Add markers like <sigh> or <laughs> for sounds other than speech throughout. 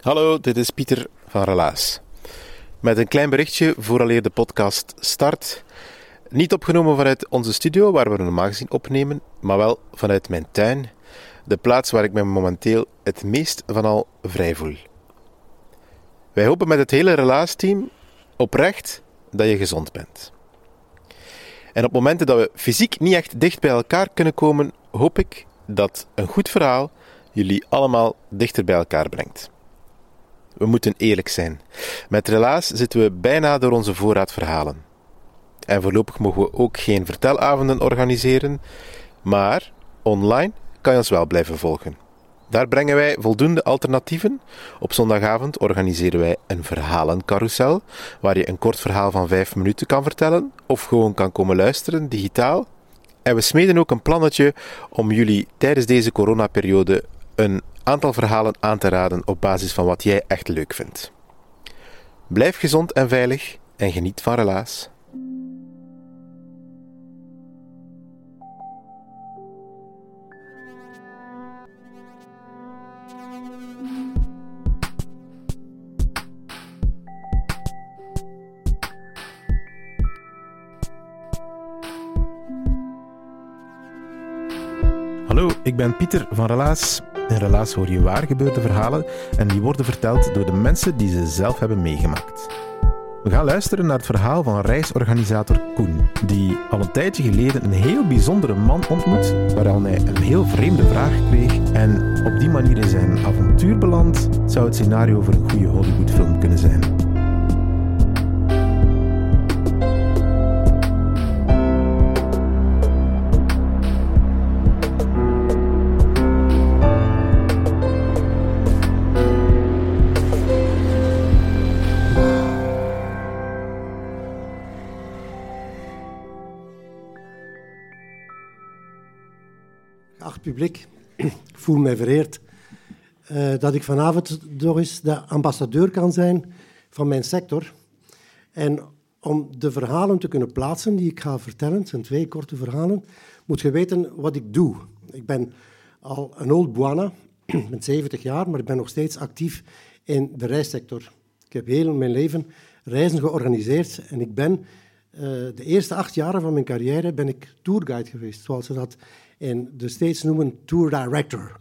Hallo, dit is Pieter van Relaas. Met een klein berichtje vooraleer de podcast start. Niet opgenomen vanuit onze studio, waar we normaal gezien opnemen, maar wel vanuit mijn tuin. De plaats waar ik me momenteel het meest van al vrij voel. Wij hopen met het hele Relaas-team oprecht dat je gezond bent. En op momenten dat we fysiek niet echt dicht bij elkaar kunnen komen, hoop ik dat een goed verhaal jullie allemaal dichter bij elkaar brengt. We moeten eerlijk zijn. Met Relaas zitten we bijna door onze voorraad verhalen. En voorlopig mogen we ook geen vertelavonden organiseren, maar online kan je ons wel blijven volgen. Daar brengen wij voldoende alternatieven. Op zondagavond organiseren wij een verhalencarousel, waar je een kort verhaal van vijf minuten kan vertellen, of gewoon kan komen luisteren, digitaal. En we smeden ook een plannetje om jullie tijdens deze coronaperiode een aantal verhalen aan te raden op basis van wat jij echt leuk vindt. Blijf gezond en veilig en geniet van relaas. Hallo, ik ben Pieter van Relaas. In Relaas hoor je waar gebeurde verhalen en die worden verteld door de mensen die ze zelf hebben meegemaakt. We gaan luisteren naar het verhaal van reisorganisator Koen, die al een tijdje geleden een heel bijzondere man ontmoet, waaraan hij een heel vreemde vraag kreeg en op die manier in zijn avontuur belandt, zou het scenario voor een goede Hollywoodfilm kunnen zijn. Ik voel mij vereerd uh, dat ik vanavond nog eens de ambassadeur kan zijn van mijn sector. En om de verhalen te kunnen plaatsen die ik ga vertellen, zijn twee korte verhalen, moet je weten wat ik doe. Ik ben al een old buana, ik ben 70 jaar, maar ik ben nog steeds actief in de reissector. Ik heb heel mijn leven reizen georganiseerd en ik ben uh, de eerste acht jaren van mijn carrière ben ik tourguide geweest, zoals ze dat in de States noemen tour director.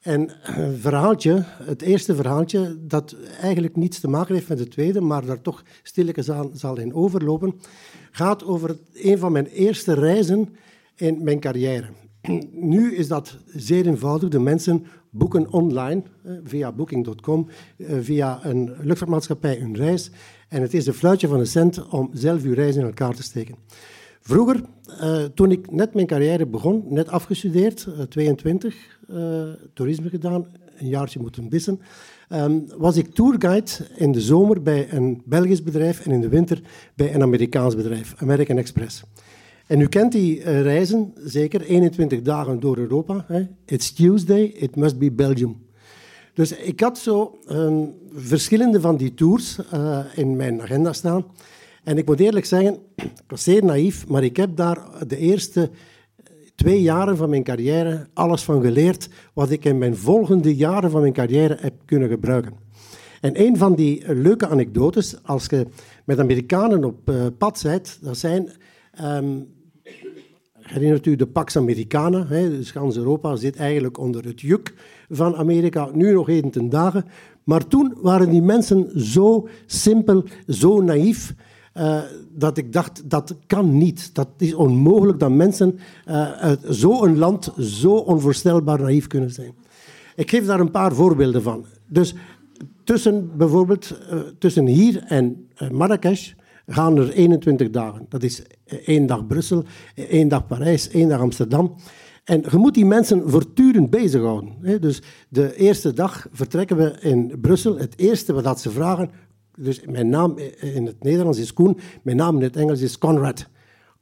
En een verhaaltje, het eerste verhaaltje, dat eigenlijk niets te maken heeft met het tweede, maar daar toch stilletjes zal, zal in overlopen, gaat over een van mijn eerste reizen in mijn carrière. Nu is dat zeer eenvoudig. De mensen boeken online via booking.com, via een luchtvaartmaatschappij een reis. En het is een fluitje van een cent om zelf uw reis in elkaar te steken. Vroeger, uh, toen ik net mijn carrière begon, net afgestudeerd, uh, 22, uh, toerisme gedaan, een jaartje moeten bissen, um, was ik tourguide in de zomer bij een Belgisch bedrijf en in de winter bij een Amerikaans bedrijf, American Express. En u kent die reizen, zeker 21 dagen door Europa. Hè? It's Tuesday, it must be Belgium. Dus ik had zo um, verschillende van die tours in mijn agenda staan. En ik moet eerlijk zeggen, <clears throat> ik was zeer naïef, maar ik heb daar de eerste twee jaren van mijn carrière alles van geleerd wat ik in mijn volgende jaren van mijn carrière heb kunnen gebruiken. En een van die leuke anekdotes, als je met Amerikanen op uh, pad bent, dat zijn... Um, herinnert u de Pax Americana? Hè? Dus gans Europa zit eigenlijk onder het juk van Amerika, nu nog heden ten dagen. Maar toen waren die mensen zo simpel, zo naïef... Uh, dat ik dacht, dat kan niet. Dat is onmogelijk dat mensen uh, uit zo'n land zo onvoorstelbaar naïef kunnen zijn. Ik geef daar een paar voorbeelden van. Dus tussen bijvoorbeeld uh, tussen hier en Marrakesh gaan er 21 dagen. Dat is één dag Brussel, één dag Parijs, één dag Amsterdam. En je moet die mensen voortdurend bezighouden. Dus de eerste dag vertrekken we in Brussel. Het eerste wat ze vragen, dus mijn naam in het Nederlands is Koen, mijn naam in het Engels is Conrad.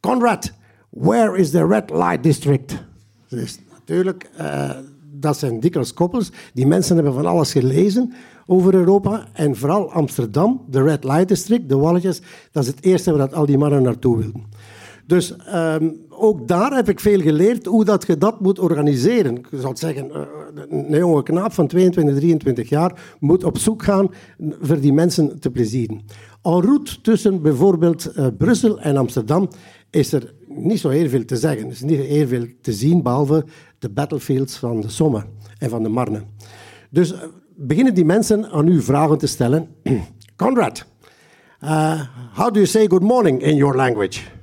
Conrad, where is the red light district? Dus natuurlijk, uh, dat zijn dikwijls koppels. Die mensen hebben van alles gelezen over Europa. En vooral Amsterdam, de Red Light District, de Walletjes, dat is het eerste waar dat al die mannen naartoe wilden. Dus um, ook daar heb ik veel geleerd hoe dat je dat moet organiseren. Ik zou zeggen, uh, een jonge knaap van 22, 23 jaar moet op zoek gaan voor die mensen te plezieren. En route tussen bijvoorbeeld uh, Brussel en Amsterdam is er niet zo heel veel te zeggen. Er is niet heel veel te zien, behalve de battlefields van de Somme en van de Marne. Dus uh, beginnen die mensen aan u vragen te stellen. <clears throat> Conrad, uh, how do you say good morning in your language?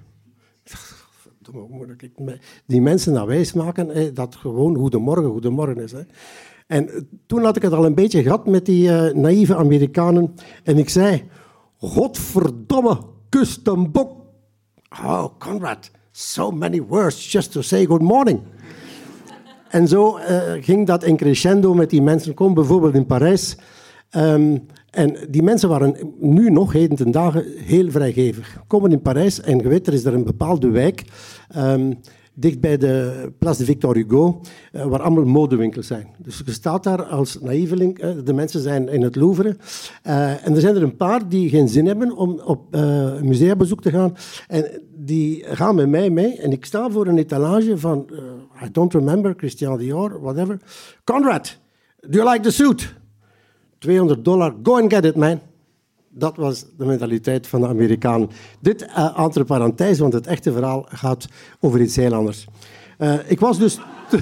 Moet ik die mensen naar wijs maken hè, dat gewoon goedemorgen, goedemorgen is. Hè. En toen had ik het al een beetje gehad met die uh, naïeve Amerikanen. En ik zei, godverdomme, kust een bok. Oh, Conrad, so many words just to say good morning. En zo uh, ging dat in crescendo met die mensen. Kom bijvoorbeeld in Parijs. Um, en die mensen waren nu nog, heden ten dagen, heel vrijgevig. Komen in Parijs en je weet, er is er een bepaalde wijk, um, dicht bij de Place de Victor Hugo, uh, waar allemaal modewinkels zijn. Dus je staat daar als naïveling, uh, de mensen zijn in het Louvre. Uh, en er zijn er een paar die geen zin hebben om op een museumbezoek te gaan. En die gaan met mij mee. En ik sta voor een etalage van, I don't remember, Christian Dior, whatever. Conrad, do you like the suit? 200 dollar, go and get it, man. Dat was de mentaliteit van de Amerikanen. Dit uh, entre parenthèse, want het echte verhaal gaat over iets heel anders. Uh, ik was dus... <laughs>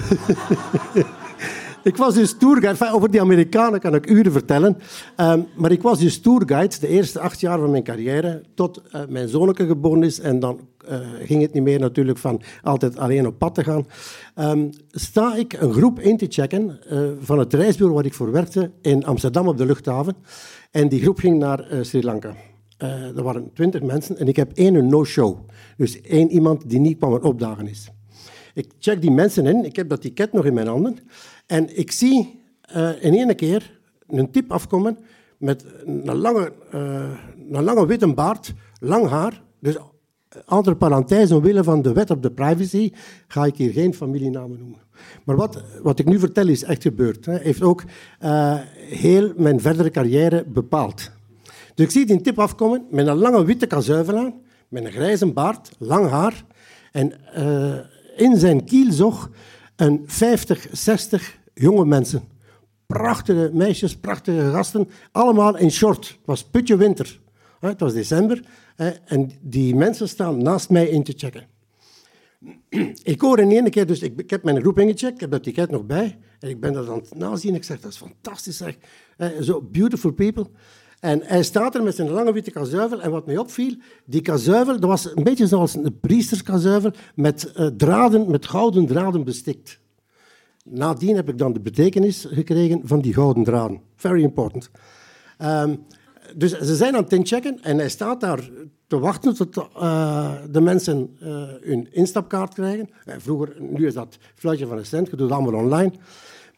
ik was dus tourguide. Over die Amerikanen kan ik uren vertellen. Um, maar ik was dus tourguide de eerste acht jaar van mijn carrière, tot uh, mijn zonneke geboren is. En dan uh, ging het niet meer natuurlijk van altijd alleen op pad te gaan. Um, sta ik een groep in te checken uh, van het reisbureau waar ik voor werkte in Amsterdam op de luchthaven. En die groep ging naar Sri Lanka. er waren twintig mensen en ik heb één no-show. Dus één iemand die niet kwam opdagen is. Ik check die mensen in, ik heb dat ticket nog in mijn handen. En ik zie in één keer een tip afkomen met een lange, een lange witte baard, lang haar. Dus entre parenthèses, omwille van de wet op de privacy, ga ik hier geen familienamen noemen. Maar wat, wat ik nu vertel is echt gebeurd. Hij heeft ook uh, heel mijn verdere carrière bepaald. Dus ik zie die tip afkomen met een lange witte kazuivel aan, met een grijze baard, lang haar. En uh, in zijn kielzog een 50, 60 jonge mensen. Prachtige meisjes, prachtige gasten, allemaal in short. Het was putje winter. Het was december en die mensen staan naast mij in te checken. Ik hoor in één keer, dus ik, heb mijn groep ingecheckt, ik heb dat ticket nog bij. En ik ben dat aan het nazien. Ik zeg, dat is fantastisch, zeg. Zo, beautiful people. En hij staat er met zijn lange witte kazuivel. En wat mij opviel, die kazuivel, dat was een beetje zoals een priesterskazuivel met uh, draden, met gouden draden bestikt. Nadien heb ik dan de betekenis gekregen van die gouden draden. Very important. Um, dus ze zijn aan het inchecken en hij staat daar te wachten tot uh, de mensen uh, hun instapkaart krijgen. vroeger, nu is dat fluitje van een cent, je doet het allemaal online.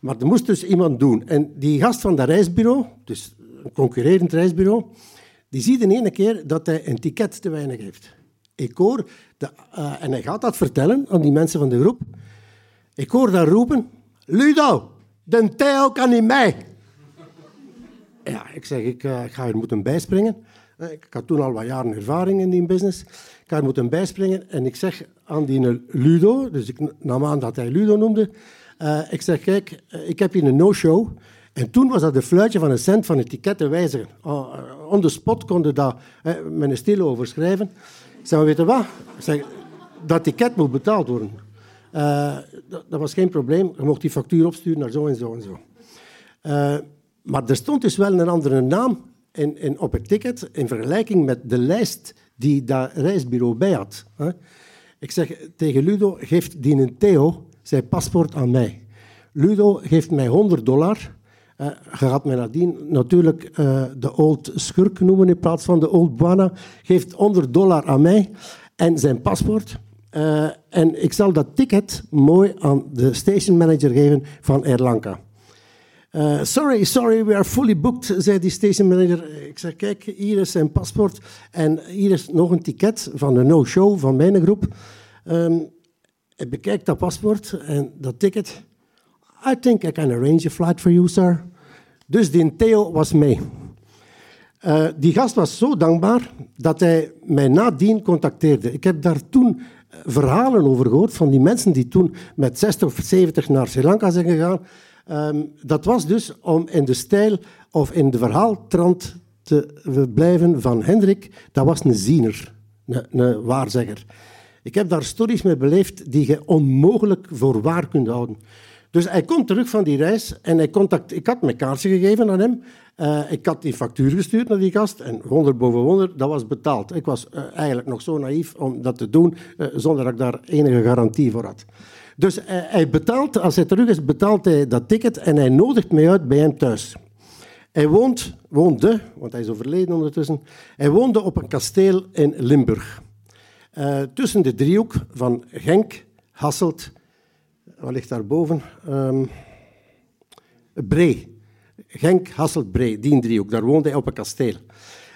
Maar er moest dus iemand doen. En die gast van dat reisbureau, dus een concurrerend reisbureau, die ziet in ene keer dat hij een ticket te weinig heeft. Ik hoor, de, en hij gaat dat vertellen aan die mensen van de groep. Ik hoor daar roepen, Ludo, de Theo kan niet mee. Ja, ik zeg, ik, uh, ik ga hier moeten bijspringen. Uh, ik had toen al wat jaren ervaring in die business. Ik ga hier moeten bijspringen en ik zeg aan die Ludo, dus ik nam aan dat hij Ludo noemde, uh, ik zeg, kijk, ik heb hier een no-show. En toen was dat de fluitje van een cent van het ticket te wijzigen. Oh, on the spot konden dat met een stilo overschrijven. Ik zeg, weet je wat? Ik zeg, dat ticket moet betaald worden. Uh, dat, dat, was geen probleem. Je mocht die factuur opsturen naar zo en zo en zo. Maar er stond dus wel een andere naam in, in, op het ticket in vergelijking met de lijst die dat reisbureau bij had. Ik zeg tegen Ludo, geeft die een Theo zijn paspoort aan mij. Ludo geeft mij 100 dollar. Uh, je gaat mij nadien natuurlijk uh, de old schurk noemen in plaats van de old buana. Geeft 100 dollar aan mij en zijn paspoort. Uh, en ik zal dat ticket mooi aan de station manager geven van Air Lanka. Uh, sorry, sorry, we are fully booked, zei die station manager. Ik zeg, kijk, hier is zijn paspoort en hier is nog een ticket van de no-show van mijn groep. Um, ik bekijk dat paspoort en dat ticket. I think I can arrange a flight for you, sir. Dus die Theo was mee. Uh, die gast was zo dankbaar dat hij mij nadien contacteerde. Ik heb daar toen eh, verhalen over gehoord van die mensen die toen met 60 of 70 naar Sri Lanka zijn gegaan. Um, dat was dus om in de stijl of in de verhaaltrand te blijven van Hendrik. Dat was een ziener, een, een waarzegger. Ik heb daar stories mee beleefd die je onmogelijk voor waar kunt houden. Dus hij komt terug van die reis en hij contact, ik had mijn kaartje gegeven aan hem. Uh, ik had die factuur gestuurd naar die gast en wonder boven wonder, dat was betaald. Ik was uh, eigenlijk nog zo naïef om dat te doen uh, zonder dat ik daar enige garantie voor had. Dus hij betaalt, als hij terug is, betaalt hij dat ticket en hij nodigt mij uit bij hem thuis. Hij woont, woonde, want hij is overleden ondertussen, hij woonde op een kasteel in Limburg. tussen de driehoek van Genk, Hasselt wat ligt daarboven? Um, Bree. Genk, Hasselt, Bree, die driehoek. Daar woonde hij op een kasteel.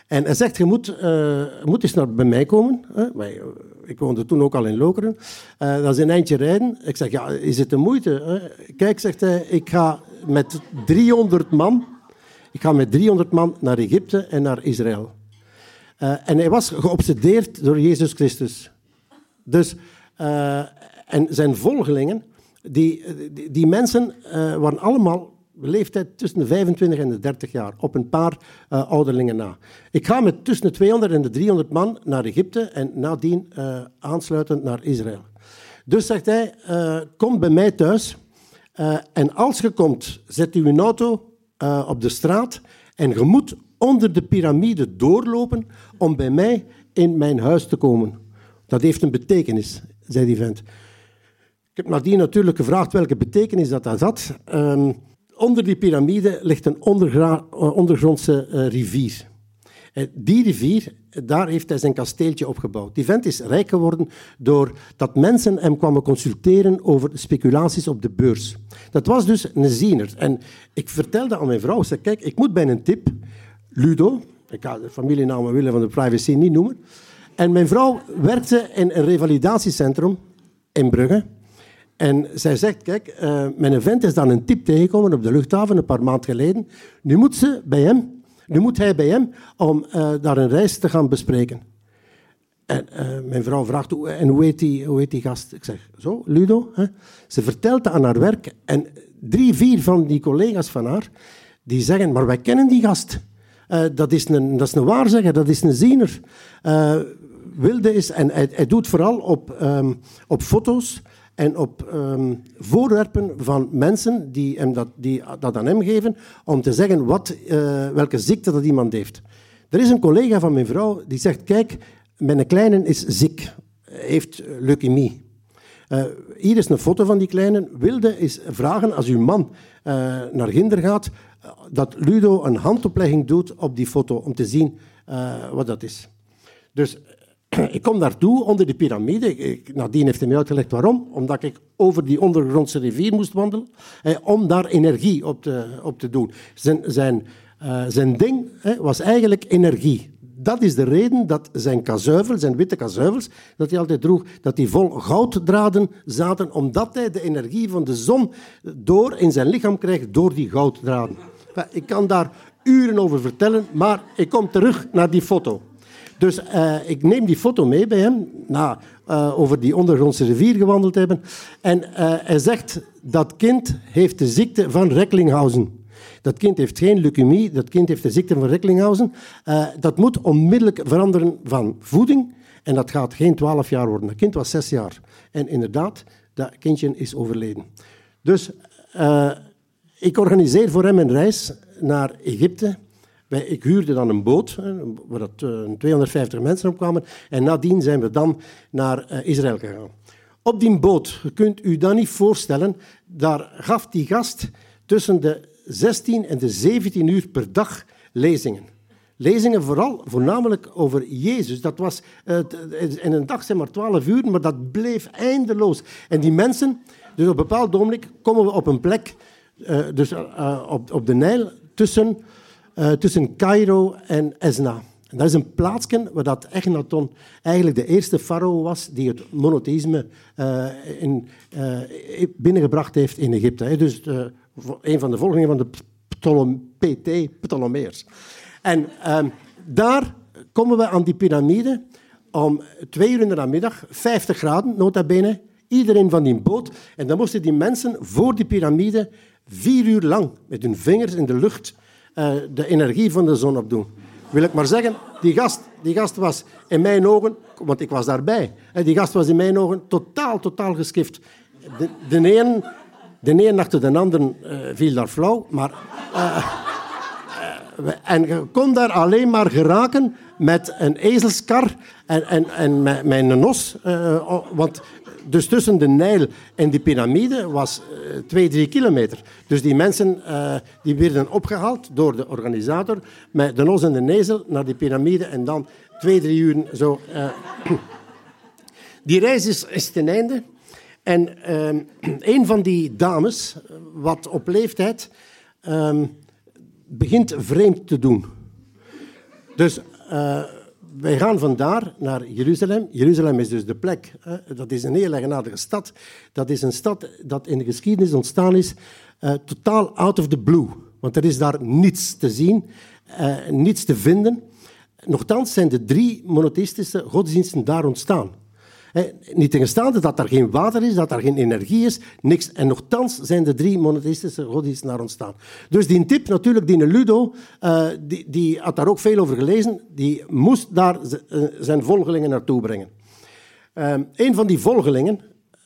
En hij zegt, je moet, uh, moet eens naar bij mij komen. Ik woonde toen ook al in Lokeren. Uh, dat is een eindje rijden. Ik zeg, ja, is het de moeite? Kijk, zegt hij, ik ga met 300 man... Ik ga met 300 man naar Egypte en naar Israël. Uh, en hij was geobsedeerd door Jezus Christus. Dus, en zijn volgelingen die, die, mensen uh, waren allemaal leeftijd tussen de 25 en de 30 jaar, op een paar uh, ouderlingen na. Ik ga met tussen de 200 en de 300 man naar Egypte en nadien uh, aansluitend naar Israël. Dus zegt hij, kom bij mij thuis en als je komt, zet u uw auto op de straat en je moet onder de piramide doorlopen om bij mij in mijn huis te komen. Dat heeft een betekenis, zei die vent. Ik heb nadien natuurlijk gevraagd welke betekenis dat, had. Um, onder die piramide ligt een eh, ondergrondse uh, rivier. En die rivier, daar heeft hij zijn kasteeltje opgebouwd. Die vent is rijk geworden doordat mensen hem kwamen consulteren over speculaties op de beurs. Dat was dus een ziener. En ik vertelde aan mijn vrouw, zei, kijk, ik moet bij een tip, Ludo, ik ga de familienaam willen van de privacy niet noemen, en mijn vrouw werkte in een revalidatiecentrum in Brugge. En zij zegt, kijk, uh, mijn vent is dan een tip tegengekomen op de luchthaven een paar maanden geleden. Nu moet, ze bij hem, nu moet hij bij hem om uh, daar een reis te gaan bespreken. En uh, mijn vrouw vraagt, en hoe heet, die, hoe heet die gast? Ik zeg, zo, Ludo. Hè? Ze vertelt aan haar werk. En drie, vier van die collega's van haar, die zeggen, maar wij kennen die gast. dat, is een, dat is een waarzegger, dat is een ziener. wilde is, en hij, hij doet vooral op, um, op foto's en op um, voorwerpen van mensen die, hem dat, die dat aan hem geven, om te zeggen wat, uh, welke ziekte dat iemand heeft. Er is een collega van mijn vrouw die zegt, kijk, mijn kleine is ziek, heeft leukemie. Uh, hier is een foto van die kleine. Wilde is vragen, als uw man uh, naar Ginder gaat, dat Ludo een handoplegging doet op die foto, om te zien wat dat is. Dus <clears throat> ik kom daartoe onder de piramide. Nadien heeft hij mij uitgelegd waarom. Omdat ik over die ondergrondse rivier moest wandelen. om daar energie op te, op te doen. Zijn, zijn, uh, zijn ding was eigenlijk energie. Dat is de reden dat zijn zijn witte kazuivels, dat hij altijd droeg, dat die vol gouddraden zaten, omdat hij de energie van de zon door in zijn lichaam krijgt door die gouddraden. Ik kan daar uren over vertellen, maar ik kom terug naar die foto. Dus uh, ik neem die foto mee bij hem, na uh, over die ondergrondse rivier gewandeld hebben. En uh, hij zegt, dat kind heeft de ziekte van Recklinghausen. Dat kind heeft geen leukemie, dat kind heeft de ziekte van Recklinghausen. dat moet onmiddellijk veranderen van voeding. En dat gaat geen twaalf jaar worden. Dat kind was zes jaar. En inderdaad, dat kindje is overleden. Dus ik organiseer voor hem een reis naar Egypte ik huurde dan een boot, waar dat, 250 eh, mensen op kwamen. En nadien zijn we dan naar eh, Israël gegaan. Op die boot, je kunt u dat niet voorstellen, daar gaf die gast tussen de 16 en de 17 uur per dag lezingen. lezingen vooral, voornamelijk over Jezus. Dat was, uh, in een dag zijn maar twaalf uur, maar dat bleef eindeloos. En die mensen, dus op een bepaald ogenblik komen we op een plek, uh, dus uh, op, op de Nijl, tussen, tussen Cairo en Esna. En dat is een plaatsje waar dat Echnaton eigenlijk de eerste farao was die het monotheïsme in, binnengebracht heeft in Egypte. Dus een van de volgelingen van de PT. En ehm, daar komen we aan die piramide om twee uur in de namiddag, 50 graden, nota bene, iedereen van die boot. En dan moesten die mensen voor die piramide vier uur lang met hun vingers in de lucht uh, de energie van de zon opdoen. Wil ik maar zeggen, die gast, die gast was in mijn ogen, want ik was daarbij, die gast was in mijn ogen totaal, totaal geskift. De, de een, de een achter de ander uh, viel daar flauw, maar... Uh, en je kon daar alleen maar geraken met een ezelskar en, en, en met, nos. Uh, want dus tussen de Nijl en die piramide was uh, twee, drie kilometer. Dus die mensen uh, die werden opgehaald door de organisator met de nos en de ezel naar die piramide en dan twee, drie uur zo. <clears throat> Die reis is, is ten einde. En <clears throat> een van die dames, wat op leeftijd... Um, begint vreemd te doen. Dus wij gaan vandaar naar Jeruzalem. Jeruzalem is dus de plek. Hè. Dat is een heel eigenaardige stad. Dat is een stad dat in de geschiedenis ontstaan is uh, totaal out of the blue. Want er is daar niets te zien, uh, niets te vinden. Nochtans zijn de drie monotheïstische godsdiensten daar ontstaan. Niet tegenstaande dat er geen water is, dat er geen energie is, niks. En nogthans zijn de drie monotheïstische godsdiensten naar ontstaan. Dus die tip, natuurlijk, die Ludo, uh, die, die, had daar ook veel over gelezen, die moest daar eh, zijn volgelingen naartoe brengen. Uh, een van die volgelingen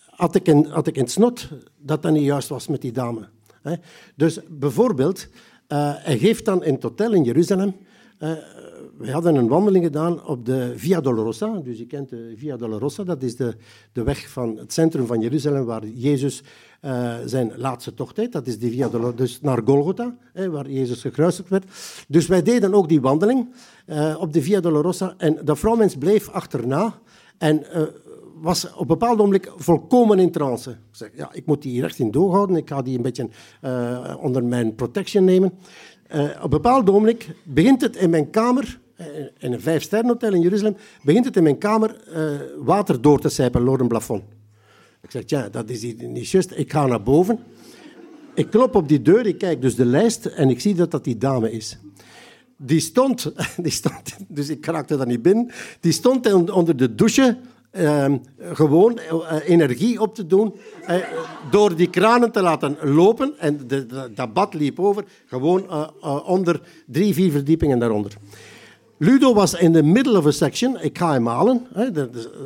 had ik, in, had ik in het snot dat dat niet juist was met die dame. Dus bijvoorbeeld, hij geeft dan in het hotel in Jeruzalem we hadden een wandeling gedaan op de Via Dolorosa. Dus je kent de Via Dolorosa, dat is de, de weg van het centrum van Jeruzalem waar Jezus uh, zijn laatste tocht deed. Dat is de Via Dolorosa, dus naar Golgotha, hè, waar Jezus gekruisigd werd. Dus wij deden ook die wandeling uh, op de Via Dolorosa. En dat vrouwmens bleef achterna en uh, was op een bepaald moment volkomen in trance. Ik zeg, ja, ik moet die recht in doorhouden. Ik ga die een beetje onder mijn protection nemen. op een bepaald ogenblik begint het in mijn kamer in een vijfsterrenhotel in Jeruzalem, begint het in mijn kamer uh, water door te sijpen door een plafond. Ik zeg, ja, dat is niet juist. Ik ga naar boven. Ik klop op die deur, ik kijk dus de lijst en ik zie dat dat die dame is. Die stond, <laughs> die stond dus ik raakte daar niet binnen, die stond onder de douche uh, gewoon uh, energie op te doen uh, door die kranen te laten lopen. En de, de, dat bad liep over, gewoon onder drie, vier verdiepingen daaronder. Ludo was in de middle of a section. Ik ga hem halen.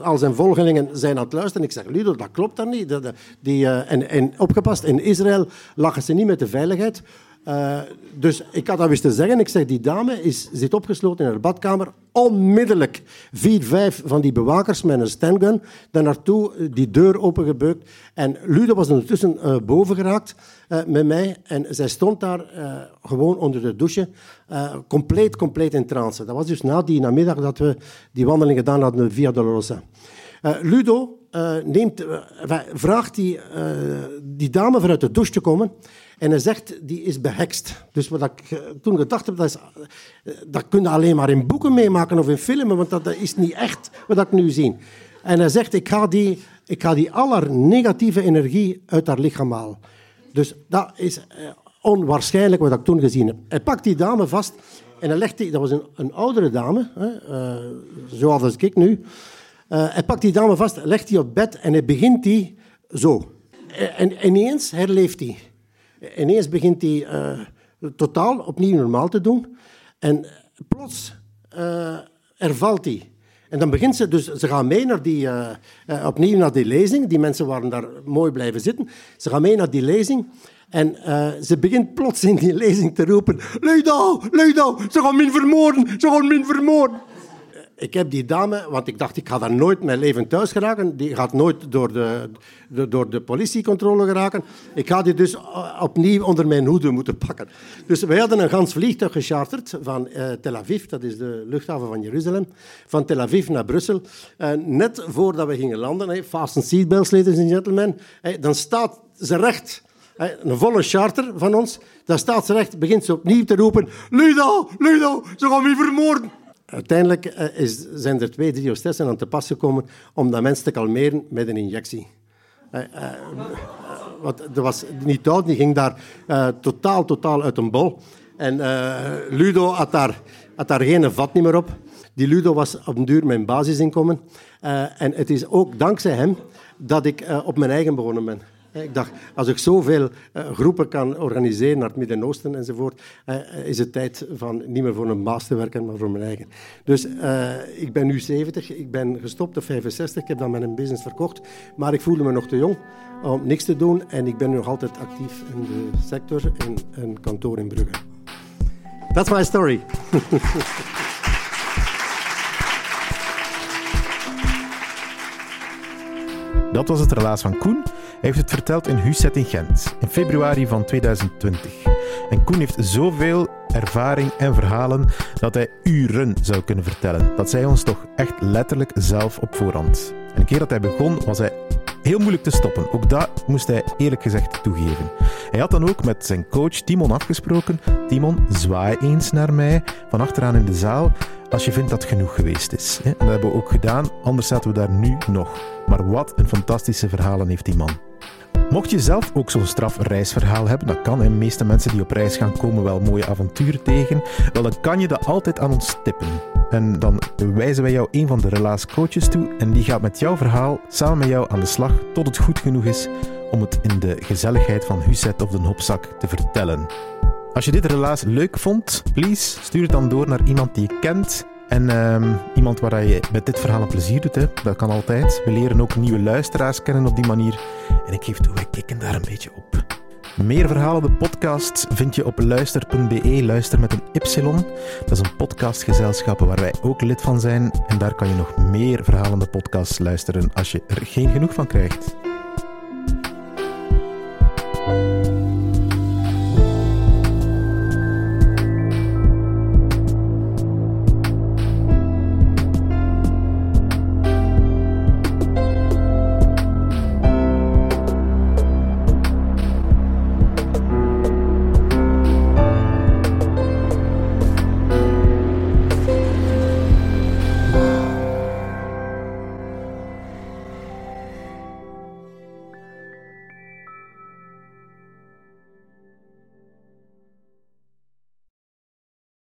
Al zijn volgelingen zijn aan het luisteren. Ik zeg, Ludo, dat klopt dan niet. Die, uh, en, en opgepast, in Israël lachen ze niet met de veiligheid. Uh, dus ik had dat wist te zeggen. Ik zeg, die dame is, zit opgesloten in haar badkamer. Onmiddellijk vier, vijf van die bewakers met een standgun daar naartoe, eh, die deur opengebeukt. En Ludo was ondertussen uh, boven geraakt met mij. En zij stond daar gewoon onder de douche, compleet, compleet in trance. Dat was dus na die namiddag dat we die wandeling gedaan hadden via Dolorosa. Ludo neemt, vraagt die, die dame vanuit de douche te komen. En hij zegt, die is behekst. Dus wat ik eh, toen gedacht heb, dat, is, eh, dat kun je alleen maar in boeken meemaken of in filmen, want dat is niet echt wat ik nu zie. En hij zegt, ik ga die, ik ga die allernegatieve energie uit haar lichaam halen. Dus dat is eh, onwaarschijnlijk wat ik toen gezien heb. Hij pakt die dame vast en hij legt die, dat was een, een oudere dame, hè, zoals ik nu. Hij pakt die dame vast, legt die op bed en hij begint die zo. En, en ineens herleeft hij. Ineens begint hij uh, totaal opnieuw normaal te doen. En plots uh, ervalt hij. En dan begint ze, dus ze gaan mee naar die, uh, opnieuw naar die lezing. Die mensen waren daar mooi blijven zitten. Ze gaan mee naar die lezing. En ze begint plots in die <laughs> lezing te roepen: Luido, Luido, ze gaan min vermoorden, ze gaan min vermoorden. Ik heb die dame, want ik dacht, ik ga daar nooit mijn leven thuis geraken. Die gaat nooit door de, door de politiecontrole geraken. Ik ga die dus eh, opnieuw onder mijn hoede moeten pakken. Dus wij hadden een gans vliegtuig gecharterd van uh, Tel Aviv, dat is de luchthaven van Jeruzalem, van Tel Aviv naar Brussel. Uh, net voordat we gingen landen, hey, fasten seatbelts, ladies and gentlemen, dan staat ze recht een volle charter van ons. Dan staat ze recht, begint ze opnieuw te roepen: Ludo, Ludo, ze gaan me vermoorden. Uiteindelijk uh, is, zijn er twee, drie hostessen aan te pas gekomen om dat mensen te kalmeren met een injectie. Uh, wat, er was niet oud, die ging daar totaal, totaal uit een bol. En Ludo had daar, had daar geen vat meer op. Die Ludo was op een duur mijn basisinkomen. en het is ook dankzij hem dat ik op mijn eigen begonnen ben. Ik dacht, als ik zoveel uh, groepen kan organiseren naar het Midden-Oosten enzovoort, uh, is het tijd van niet meer voor een baas te werken, maar voor mijn eigen. Dus ik ben nu 70, ik ben gestopt op 65, ik heb dan mijn business verkocht, maar ik voelde me nog te jong om niks te doen en ik ben nog altijd actief in de sector in een kantoor in Brugge. That's my story. <laughs> Dat was het relaas van Koen. Heeft het verteld in Huset in Gent in februari van 2020. En Koen heeft zoveel ervaring en verhalen dat hij uren zou kunnen vertellen. Dat zei ons toch echt letterlijk zelf op voorhand. En een keer dat hij begon, was hij heel moeilijk te stoppen. Ook dat moest hij eerlijk gezegd toegeven. Hij had dan ook met zijn coach Timon afgesproken. Timon, zwaai eens naar mij van achteraan in de zaal als je vindt dat genoeg geweest is. En dat hebben we ook gedaan, anders zaten we daar nu nog. Maar wat een fantastische verhalen heeft die man. Mocht je zelf ook zo'n straf reisverhaal hebben, dat kan. De meeste mensen die op reis gaan komen wel mooie avonturen tegen. Wel, dan kan je dat altijd aan ons tippen. En dan wijzen wij jou een van de relaas coaches toe en die gaat met jouw verhaal samen met jou aan de slag tot het goed genoeg is om het in de gezelligheid van Huset of de Hopzak te vertellen. Als je dit relaas leuk vond, please stuur het dan door naar iemand die je kent en um, iemand waar je met dit verhaal een plezier doet, hè. dat kan altijd. We leren ook nieuwe luisteraars kennen op die manier. En ik geef toe, wij kikken daar een beetje op. Meer verhalen, de podcast, vind je op luister.be, luister met een Y. Dat is een podcastgezelschap waar wij ook lid van zijn. En daar kan je nog meer verhalende podcasts luisteren als je er geen genoeg van krijgt.